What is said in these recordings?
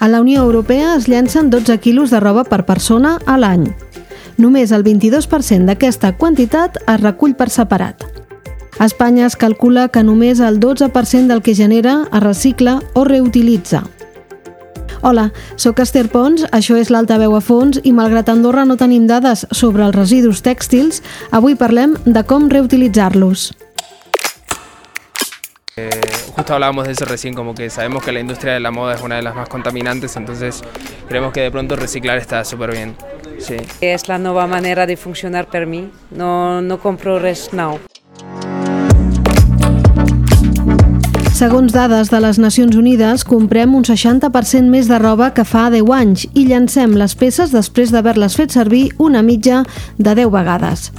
A la Unió Europea es llencen 12 quilos de roba per persona a l'any. Només el 22% d'aquesta quantitat es recull per separat. A Espanya es calcula que només el 12% del que genera es recicla o reutilitza. Hola, sóc Esther Pons, això és l'Altaveu a fons i malgrat Andorra no tenim dades sobre els residus tèxtils, avui parlem de com reutilitzar-los. Eh, justo hablábamos de eso recién, como que sabemos que la industria de la moda es una de las más contaminantes, entonces creemos que de pronto reciclar está súper bien. Sí. És la nova manera de funcionar per mi. No, no compro res nou. Segons dades de les Nacions Unides, comprem un 60% més de roba que fa 10 anys i llancem les peces després d'haver-les fet servir una mitja de 10 vegades.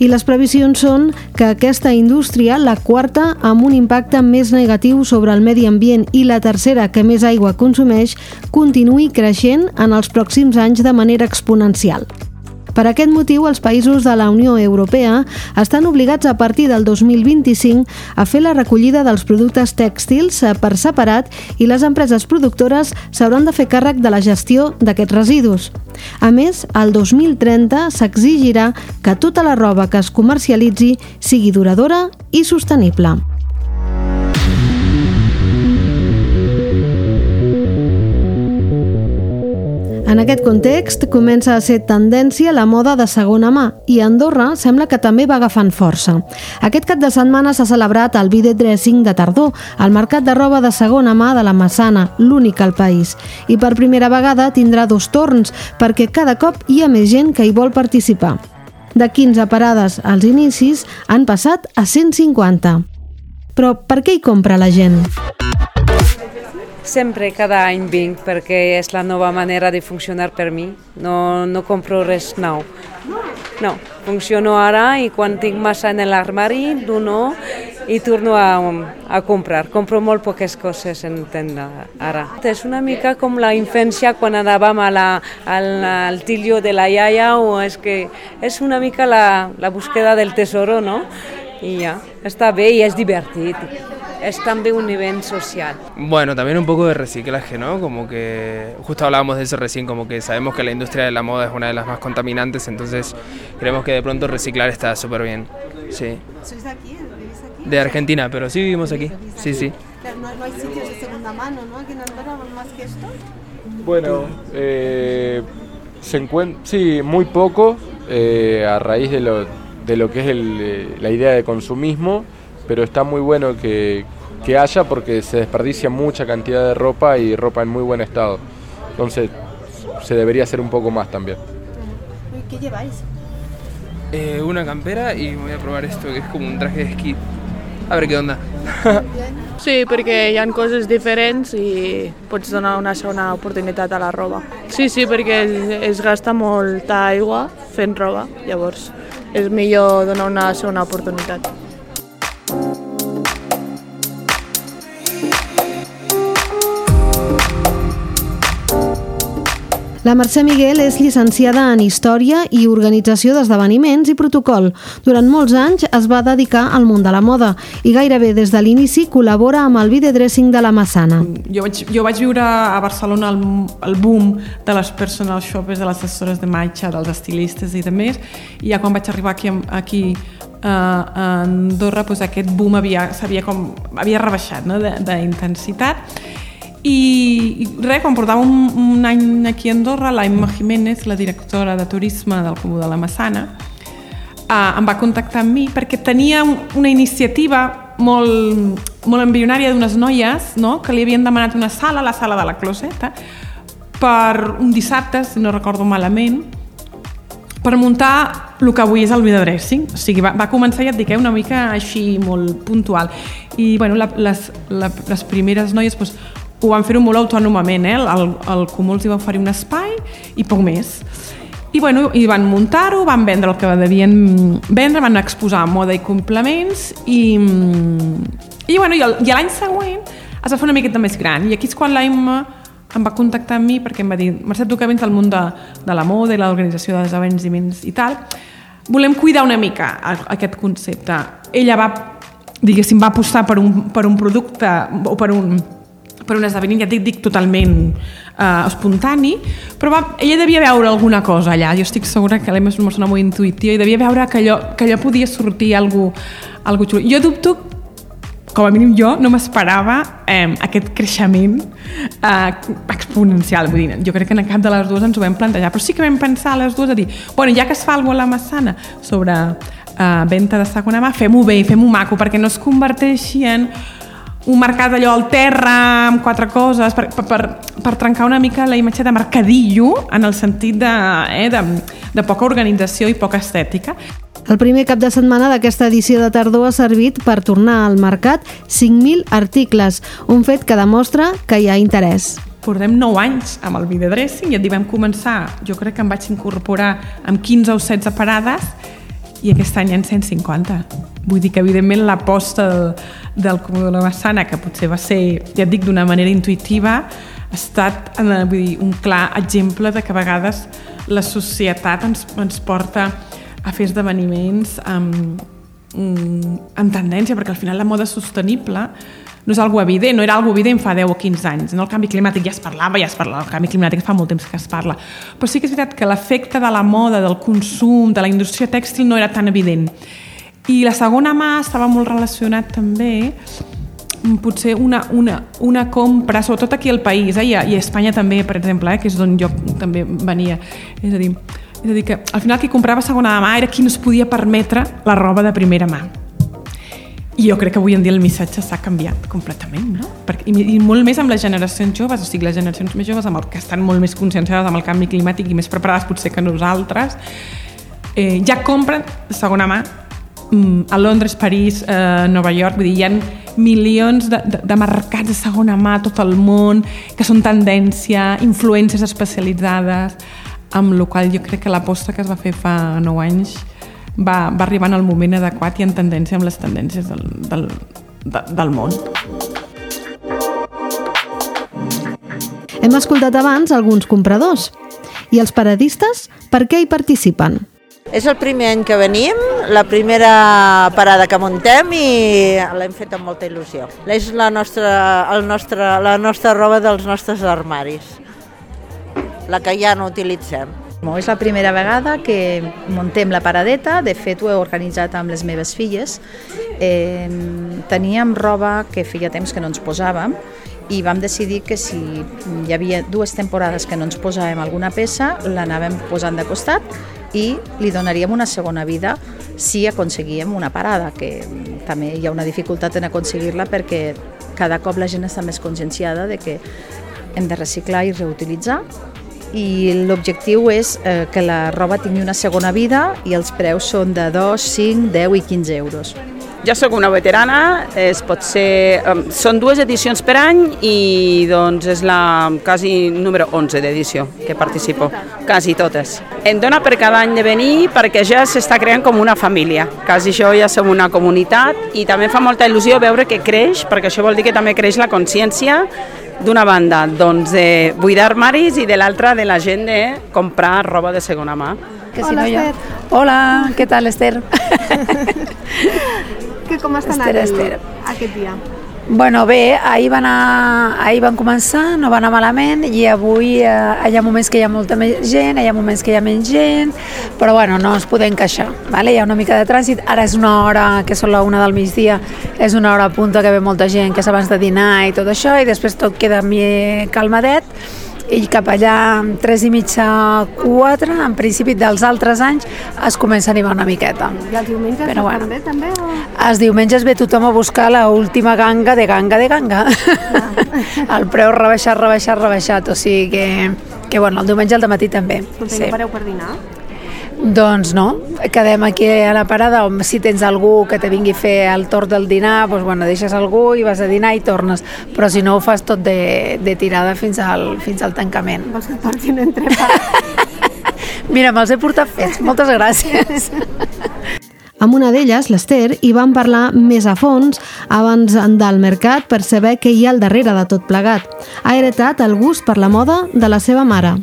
I les previsions són que aquesta indústria, la quarta amb un impacte més negatiu sobre el medi ambient i la tercera que més aigua consumeix, continuï creixent en els pròxims anys de manera exponencial. Per aquest motiu, els països de la Unió Europea estan obligats a partir del 2025 a fer la recollida dels productes tèxtils per separat i les empreses productores s'hauran de fer càrrec de la gestió d'aquests residus. A més, al 2030 s'exigirà que tota la roba que es comercialitzi sigui duradora i sostenible. En aquest context, comença a ser tendència la moda de segona mà i Andorra sembla que també va agafant força. Aquest cap de setmana s'ha celebrat el Vide Dressing de tardor, al mercat de roba de segona mà de la Massana, l'únic al país. I per primera vegada tindrà dos torns, perquè cada cop hi ha més gent que hi vol participar. De 15 parades als inicis han passat a 150. Però per què hi compra la gent? Sempre, cada any vinc, perquè és la nova manera de funcionar per mi. No, no compro res nou. No, funciono ara i quan tinc massa en l'armari, dono i torno a, a comprar. Compro molt poques coses en tenda ara. És una mica com la infància quan anàvem a la, al, al tillo de la iaia o és que és una mica la, la búsqueda del tesoro, no? I ja, està bé i és divertit. Es también un nivel social. Bueno, también un poco de reciclaje, ¿no? Como que justo hablábamos de eso recién, como que sabemos que la industria de la moda es una de las más contaminantes, entonces creemos que de pronto reciclar está súper bien. Sí. ¿Sois de aquí? ¿Vivís aquí? De Argentina, pero sí vivimos aquí. Sí, sí. No hay sitios de segunda mano, ¿no? Aquí en Andorra más que esto. Bueno, eh, se encuentra, sí, muy poco eh, a raíz de lo, de lo que es el, eh, la idea de consumismo, pero está muy bueno que, que haya porque se desperdicia mucha cantidad de ropa y ropa en muy buen estado. Entonces se debería hacer un poco más también. ¿Qué lleváis? Eh, una campera y voy a probar esto que es como un traje de esquí. A ver qué onda. Sí, perquè hi han coses diferents i pots donar una segona oportunitat a la roba. Sí, sí, perquè es, es gasta molta aigua fent roba, llavors és millor donar una segona oportunitat. La Mercè Miguel és llicenciada en Història i Organització d'Esdeveniments i Protocol. Durant molts anys es va dedicar al món de la moda i gairebé des de l'inici col·labora amb el videodressing de la Massana. Jo vaig, jo vaig viure a Barcelona el, el boom de les personal shoppers, de les assessores de matxa, dels estilistes i de més, i ja quan vaig arribar aquí, aquí a Andorra doncs aquest boom havia, com, havia rebaixat no? d'intensitat i, i res, quan portava un, un any aquí a Andorra, l'Aimma Jiménez, la directora de turisme del Comú de la Massana, eh, em va contactar amb mi perquè tenia una iniciativa molt, molt embrionària d'unes noies no? que li havien demanat una sala, la sala de la closeta, per un dissabte, si no recordo malament, per muntar el que avui és el videodressing. O sigui, va, va començar, ja et dic, eh, una mica així molt puntual. I bueno, la, les, la, les primeres noies doncs, ho van fer-ho molt autònomament, eh? el, el Comú els hi va oferir un espai i poc més. I, bueno, i van muntar-ho, van vendre el que devien vendre, van exposar moda i complements i, i, bueno, i, l'any següent es va fer una miqueta més gran i aquí és quan l'Aimma em va contactar amb mi perquè em va dir Mercè, tu que vens del món de, de la moda i l'organització d'esdeveniments i tal volem cuidar una mica aquest concepte. Ella va, diguéssim, va apostar per un, per un producte o per un, per un esdeveniment, ja dic, dic totalment eh, espontani, però va, ella devia veure alguna cosa allà. Jo estic segura que l'Emma és una persona molt intuïtiva i devia veure que allò, que allò podia sortir algo, algo xulo. Jo dubto com a mínim jo no m'esperava eh, aquest creixement eh, exponencial. Vull dir, jo crec que en cap de les dues ens ho vam plantejar, però sí que vam pensar les dues a dir, bueno, ja que es fa alguna la Massana sobre eh, venda de segona mà, fem-ho bé, fem-ho maco, perquè no es converteixi en un mercat allò al terra amb quatre coses per, per, per, per trencar una mica la imatge de mercadillo en el sentit de, eh, de, de poca organització i poca estètica. El primer cap de setmana d'aquesta edició de tardor ha servit per tornar al mercat 5.000 articles, un fet que demostra que hi ha interès. Portem 9 anys amb el videodressing i et vam començar, jo crec que em vaig incorporar amb 15 o 16 parades i aquest any en 150. Vull dir que, evidentment, l'aposta del, del Comú de la Massana, que potser va ser, ja et dic, d'una manera intuïtiva, ha estat vull dir, un clar exemple de que a vegades la societat ens, ens porta a fer esdeveniments amb, mm, amb tendència, perquè al final la moda sostenible no és algo evident, no era algo evident fa 10 o 15 anys. No? El canvi climàtic ja es parlava, ja es parla, el canvi climàtic fa molt temps que es parla. Però sí que és veritat que l'efecte de la moda, del consum, de la indústria tèxtil no era tan evident. I la segona mà estava molt relacionat també potser una, una, una compra, sobretot aquí al país, eh, i, a, i a Espanya també, per exemple, eh, que és d'on jo també venia. És a dir, és a dir, que al final qui comprava segona mà era qui no es podia permetre la roba de primera mà. I jo crec que avui en dia el missatge s'ha canviat completament, no? Perquè, i, molt més amb les generacions joves, o sigui, les generacions més joves amb el que estan molt més conscienciades amb el canvi climàtic i més preparades potser que nosaltres, eh, ja compren segona mà mm, a Londres, París, eh, Nova York, vull dir, hi ha milions de, de, de mercats de segona mà a tot el món, que són tendència, influències especialitzades, amb la qual jo crec que l'aposta que es va fer fa 9 anys va, va arribar en el moment adequat i en tendència amb les tendències del, del, de, del món. Hem escoltat abans alguns compradors. I els paradistes, per què hi participen? És el primer any que venim, la primera parada que muntem i l'hem fet amb molta il·lusió. És la nostra, el nostre, la nostra roba dels nostres armaris, la que ja no utilitzem. És la primera vegada que muntem la paradeta, de fet ho he organitzat amb les meves filles. Eh, teníem roba que feia temps que no ens posàvem i vam decidir que si hi havia dues temporades que no ens posàvem alguna peça, l'anàvem posant de costat i li donaríem una segona vida si aconseguíem una parada, que també hi ha una dificultat en aconseguir-la perquè cada cop la gent està més conscienciada de que hem de reciclar i reutilitzar i l'objectiu és eh, que la roba tingui una segona vida i els preus són de 2, 5, 10 i 15 euros. Jo sóc una veterana, es pot ser, um, són dues edicions per any i doncs és la quasi número 11 d'edició que participo, quasi totes. Em dona per cada any de venir perquè ja s'està creant com una família, quasi això ja som una comunitat i també fa molta il·lusió veure que creix, perquè això vol dir que també creix la consciència d'una banda doncs, de buidar armaris i de l'altra de la gent de comprar roba de segona mà. Que si Hola, no Esther. Hola, què tal, Esther? que com està Esther, anant Esther. aquest dia? Bueno, bé, ahir van, anar, ahir van començar, no va anar malament i avui eh, hi ha moments que hi ha molta més gent, hi ha moments que hi ha menys gent, però bueno, no ens podem queixar. Vale? Hi ha una mica de trànsit, ara és una hora que són la una del migdia, és una hora punta que ve molta gent, que és abans de dinar i tot això, i després tot queda calmadet, i cap allà, tres i mitja, quatre, en principi dels altres anys, es comença a animar una miqueta. I els diumenges Però, bueno, també, també? O... Els diumenges ve tothom a buscar la última ganga de ganga de ganga. Ah. el preu rebaixat, rebaixat, rebaixat, o sigui que, que bueno, el diumenge al matí també. Escolta, sí. no pareu per dinar? Doncs no, quedem aquí a la parada, on si tens algú que te vingui a fer el torn del dinar, doncs bueno, deixes algú i vas a dinar i tornes, però si no ho fas tot de, de tirada fins al, fins al tancament. Vols que portin entre Mira, me'ls he portat fets, moltes gràcies. Amb una d'elles, l'Ester, hi van parlar més a fons abans del mercat per saber què hi ha al darrere de tot plegat. Ha heretat el gust per la moda de la seva mare.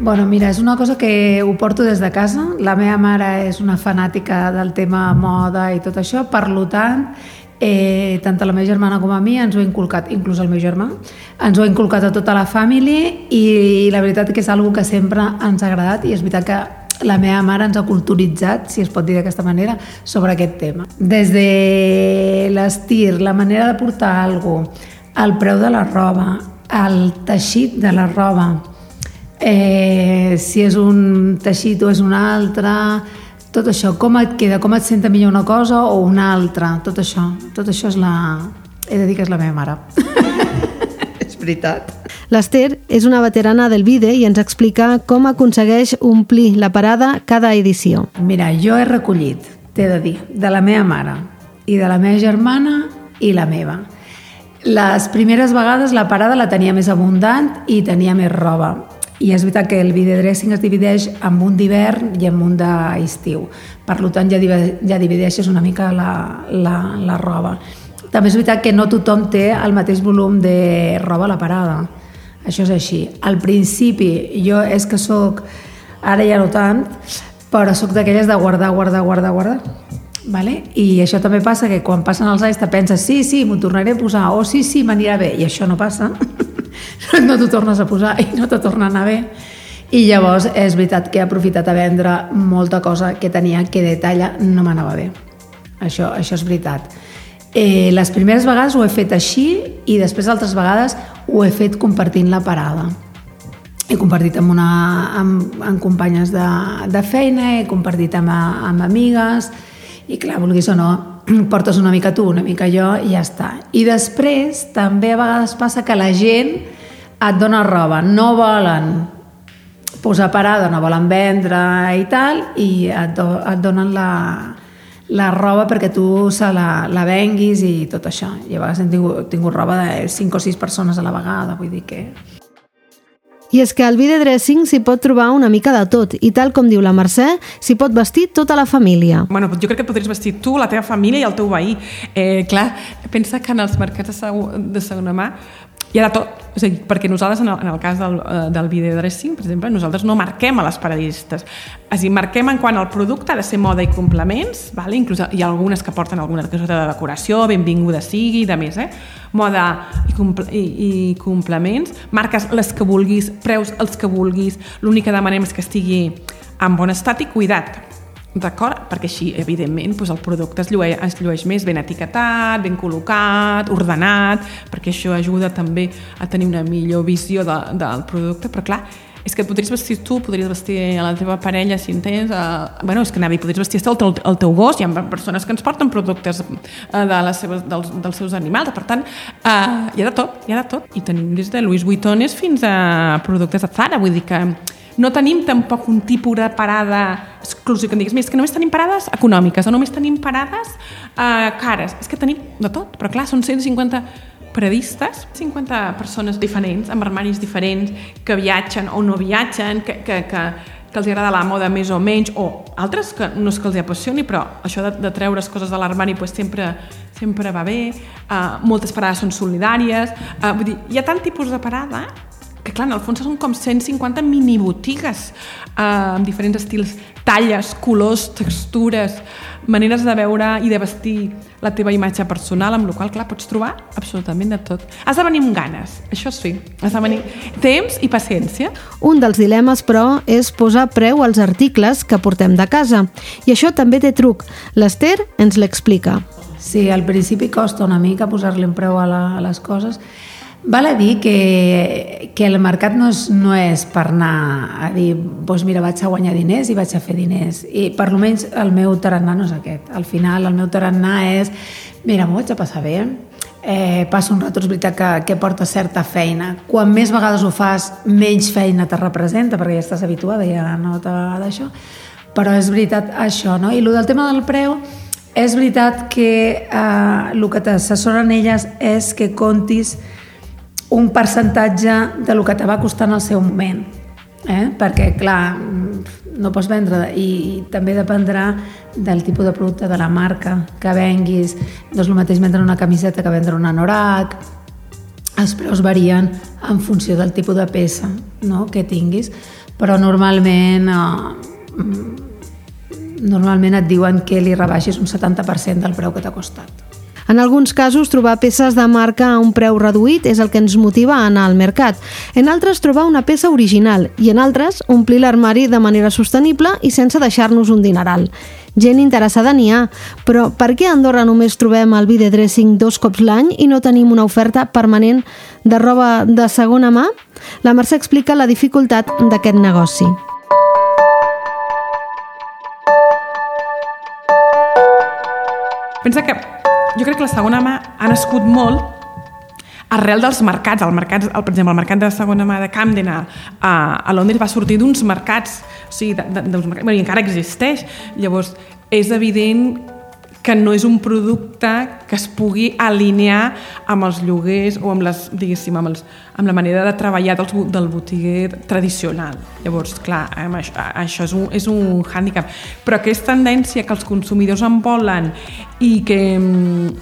Bueno, mira, és una cosa que ho porto des de casa. La meva mare és una fanàtica del tema moda i tot això, per tant, eh, tant la meva germana com a mi ens ho ha inculcat, inclús el meu germà, ens ho ha inculcat a tota la família i la veritat que és algo que sempre ens ha agradat i és veritat que la meva mare ens ha culturitzat, si es pot dir d'aquesta manera, sobre aquest tema. Des de l'estir, la manera de portar alguna cosa, el preu de la roba, el teixit de la roba, eh, si és un teixit o és un altre, tot això, com et queda, com et senta millor una cosa o una altra, tot això, tot això és la... he de dir que és la meva mare. és veritat. L'Ester és una veterana del vide i ens explica com aconsegueix omplir la parada cada edició. Mira, jo he recollit, t'he de dir, de la meva mare i de la meva germana i la meva. Les primeres vegades la parada la tenia més abundant i tenia més roba. I és veritat que el video dressing es divideix en un d'hivern i en un d'estiu. Per tant, ja, ja divideixes una mica la, la, la roba. També és veritat que no tothom té el mateix volum de roba a la parada. Això és així. Al principi, jo és que sóc, ara ja no tant, però sóc d'aquelles de guardar, guardar, guardar, guardar. Vale? I això també passa que quan passen els anys te penses sí, sí, m'ho tornaré a posar, o sí, sí, m'anirà bé, i això no passa. no t'ho tornes a posar i no te torna a anar bé. I llavors és veritat que he aprofitat a vendre molta cosa que tenia que de talla no m'anava bé. Això, això és veritat. Eh, les primeres vegades ho he fet així i després altres vegades ho he fet compartint la parada. He compartit amb, una, amb, amb companyes de, de feina, he compartit amb, amb amigues i clar, vulguis o no, portes una mica tu, una mica jo i ja està. I després també a vegades passa que la gent et dona roba, no volen posar parada, no volen vendre i tal, i et, do, et donen la, la roba perquè tu se la, la venguis i tot això. I a vegades hem tingut, tingut roba de 5 o 6 persones a la vegada, vull dir que i és que al vide dressing s'hi pot trobar una mica de tot i tal com diu la Mercè, s'hi pot vestir tota la família. Bueno, jo crec que podries vestir tu, la teva família i el teu veí. Eh, clar, pensa que en els mercats de, seg de segona mà ha de tot. A dir, perquè nosaltres, en el, en el cas del, uh, del videodressing, per exemple, nosaltres no marquem a les paradistes. A dir, marquem en quant al producte ha de ser moda i complements, vale? inclús hi ha algunes que porten alguna cosa de decoració, benvinguda sigui, de més, eh? moda i, comple i, i complements, marques les que vulguis, preus els que vulguis, l'únic que demanem és que estigui en bon estat i cuidat D'acord? Perquè així, evidentment, doncs el producte es llueix, es llueix més ben etiquetat, ben col·locat, ordenat, perquè això ajuda també a tenir una millor visió de, del producte, però clar, és que et podries vestir tu, podries vestir a la teva parella si en tens, uh, bueno, és que anava, podries vestir el teu, el teu gos, hi ha persones que ens porten productes uh, de les seves, dels, dels seus animals, per tant, uh, hi ha de tot, hi ha de tot, i tenim des de Louis Vuittones fins a productes de Zara, vull dir que no tenim tampoc un tipus de parada exclusiu, que em diguis, és que només tenim parades econòmiques o només tenim parades eh, cares. És que tenim de tot, però clar, són 150 paradistes, 50 persones diferents, amb armaris diferents, que viatgen o no viatgen, que, que, que, que els agrada la moda més o menys, o altres que no és que els apassioni, però això de, de treure's coses de l'armari pues, sempre, sempre va bé, uh, moltes parades són solidàries, uh, vull dir, hi ha tant tipus de parada que clar, en el fons són com 150 mini botigues eh, amb diferents estils, talles, colors, textures, maneres de veure i de vestir la teva imatge personal, amb la qual clar, pots trobar absolutament de tot. Has de venir amb ganes, això sí, has de venir temps i paciència. Un dels dilemes, però, és posar preu als articles que portem de casa. I això també té truc. L'Ester ens l'explica. Sí, al principi costa una mica posar-li un preu a, la, a les coses, Val a dir que, que el mercat no és, no és per anar a dir doncs mira, vaig a guanyar diners i vaig a fer diners. I per almenys el meu tarannà no és aquest. Al final el meu tarannà és mira, m'ho vaig a passar bé, eh, passa un rato, és veritat que, que porta certa feina. Quan més vegades ho fas, menys feina te representa, perquè ja estàs habituada, ja no t'agrada això. Però és veritat això, no? I el del tema del preu, és veritat que eh, el que t'assessoren elles és que contis un percentatge de lo que te va costar en el seu moment. Eh? Perquè, clar, no pots vendre i, també dependrà del tipus de producte, de la marca que venguis. No és el mateix vendre una camiseta que vendre un anorac. Els preus varien en funció del tipus de peça no? que tinguis. però normalment eh, normalment et diuen que li rebaixis un 70% del preu que t'ha costat. En alguns casos, trobar peces de marca a un preu reduït és el que ens motiva a anar al mercat. En altres, trobar una peça original i en altres, omplir l'armari de manera sostenible i sense deixar-nos un dineral. Gent interessada n'hi ha, però per què a Andorra només trobem el vide dressing dos cops l'any i no tenim una oferta permanent de roba de segona mà? La Mercè explica la dificultat d'aquest negoci. Pensa que jo crec que la segona mà ha nascut molt arrel dels mercats, el mercat, el, per exemple, el mercat de segona mà de Camden a, a, a Londres va sortir d'uns mercats, o sigui, de, de, d'uns mercats, bueno, i encara existeix. Llavors, és evident que no és un producte que es pugui alinear amb els lloguers o amb, les, diguéssim, amb, els, amb la manera de treballar dels, del botiguer tradicional. Llavors, clar, això, això és un, és un hàndicap. Però aquesta tendència que els consumidors en volen i que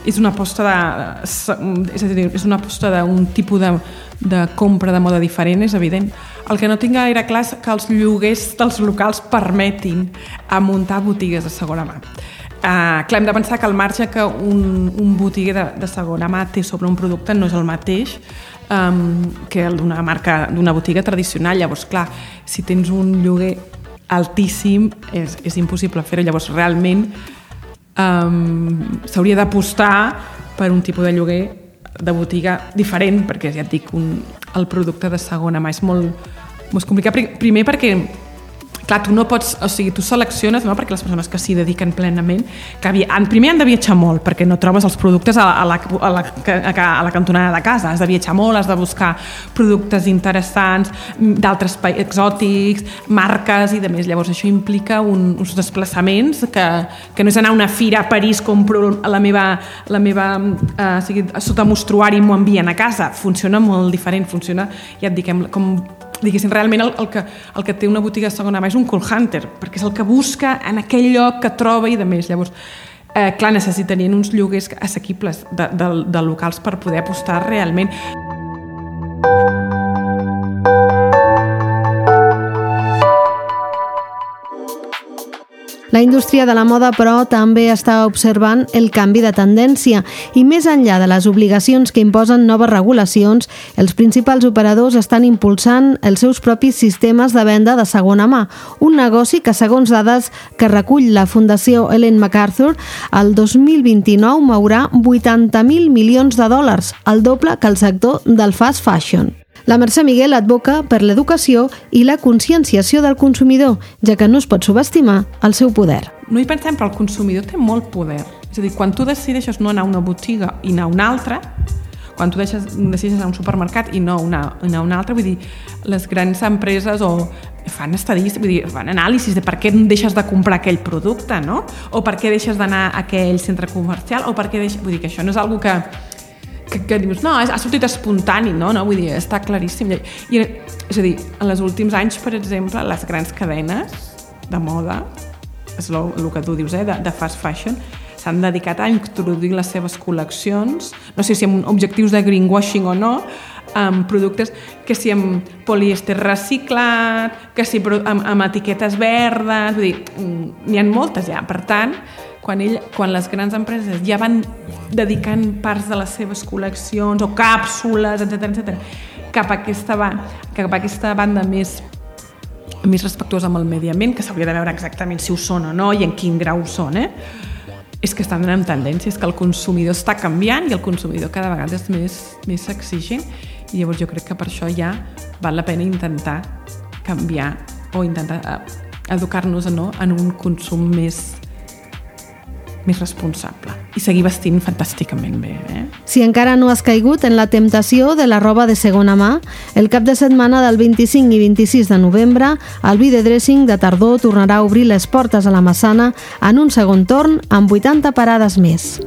és una aposta de, és a dir, és una aposta d'un tipus de, de compra de moda diferent, és evident. El que no tinc gaire clar és que els lloguers dels locals permetin a muntar botigues de segona mà. Uh, clar, hem de pensar que el marge que un, un botiguer de, de segona mà té sobre un producte no és el mateix um, que el d'una marca, d'una botiga tradicional. Llavors, clar, si tens un lloguer altíssim, és, és impossible fer-ho. Llavors, realment, um, s'hauria d'apostar per un tipus de lloguer de botiga diferent, perquè ja et dic, un, el producte de segona mà és molt, molt complicat. Primer perquè clar, tu no pots, o sigui, tu selecciones, no?, perquè les persones que s'hi dediquen plenament, que en, primer han de viatjar molt, perquè no trobes els productes a la, a la, a la, a la cantonada de casa, has de viatjar molt, has de buscar productes interessants, d'altres països exòtics, marques i de més. Llavors això implica un, uns desplaçaments que, que no és anar a una fira a París, compro la meva, la meva eh, o sigui, sota mostruari i m'ho envien a casa. Funciona molt diferent, funciona, ja et dic, com diguéssim, realment el, el, que, el que té una botiga de segona mà és un call hunter, perquè és el que busca en aquell lloc que troba i de més. Llavors, eh, clar, necessitarien uns lloguers assequibles de, de, de locals per poder apostar realment. La indústria de la moda, però, també està observant el canvi de tendència i més enllà de les obligacions que imposen noves regulacions, els principals operadors estan impulsant els seus propis sistemes de venda de segona mà, un negoci que, segons dades que recull la Fundació Ellen MacArthur, el 2029 mourà 80.000 milions de dòlars, el doble que el sector del fast fashion. La Mercè Miguel advoca per l'educació i la conscienciació del consumidor, ja que no es pot subestimar el seu poder. No hi pensem, però el consumidor té molt poder. És a dir, quan tu decideixes no anar a una botiga i anar a una altra, quan tu deixes, decideixes anar a un supermercat i no anar, anar a una altra, vull dir, les grans empreses o fan estadístiques, vull dir, fan anàlisis de per què deixes de comprar aquell producte, no? O per què deixes d'anar a aquell centre comercial, o per què deixes... Vull dir que això no és algo que, que, que dius, no, ha sortit espontani, no? no? Vull dir, està claríssim. I, és a dir, en els últims anys, per exemple, les grans cadenes de moda, és el, el que tu dius, eh, de, de fast fashion, s'han dedicat a introduir les seves col·leccions, no sé si amb objectius de greenwashing o no, amb productes que si amb polièster reciclat, que si amb, amb etiquetes verdes, vull dir, mm, n'hi ha moltes ja. Per tant, quan, ell, quan les grans empreses ja van dedicant parts de les seves col·leccions o càpsules, etc etc cap a aquesta, cap a aquesta banda més més respectuosa amb el medi ambient, que s'hauria de veure exactament si ho són o no i en quin grau són, eh? és que estan en tendències, que el consumidor està canviant i el consumidor cada vegada és més, més exigent i llavors jo crec que per això ja val la pena intentar canviar o intentar eh, educar-nos no, en un consum més més responsable i seguir vestint fantàsticament bé. Eh? Si encara no has caigut en la temptació de la roba de segona mà, el cap de setmana del 25 i 26 de novembre, el Vide Dressing de tardor tornarà a obrir les portes a la Massana en un segon torn amb 80 parades més.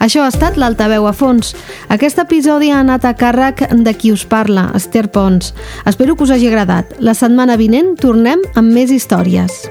Això ha estat l'Altaveu a fons. Aquest episodi ha anat a càrrec de qui us parla, Esther Pons. Espero que us hagi agradat. La setmana vinent tornem amb més històries.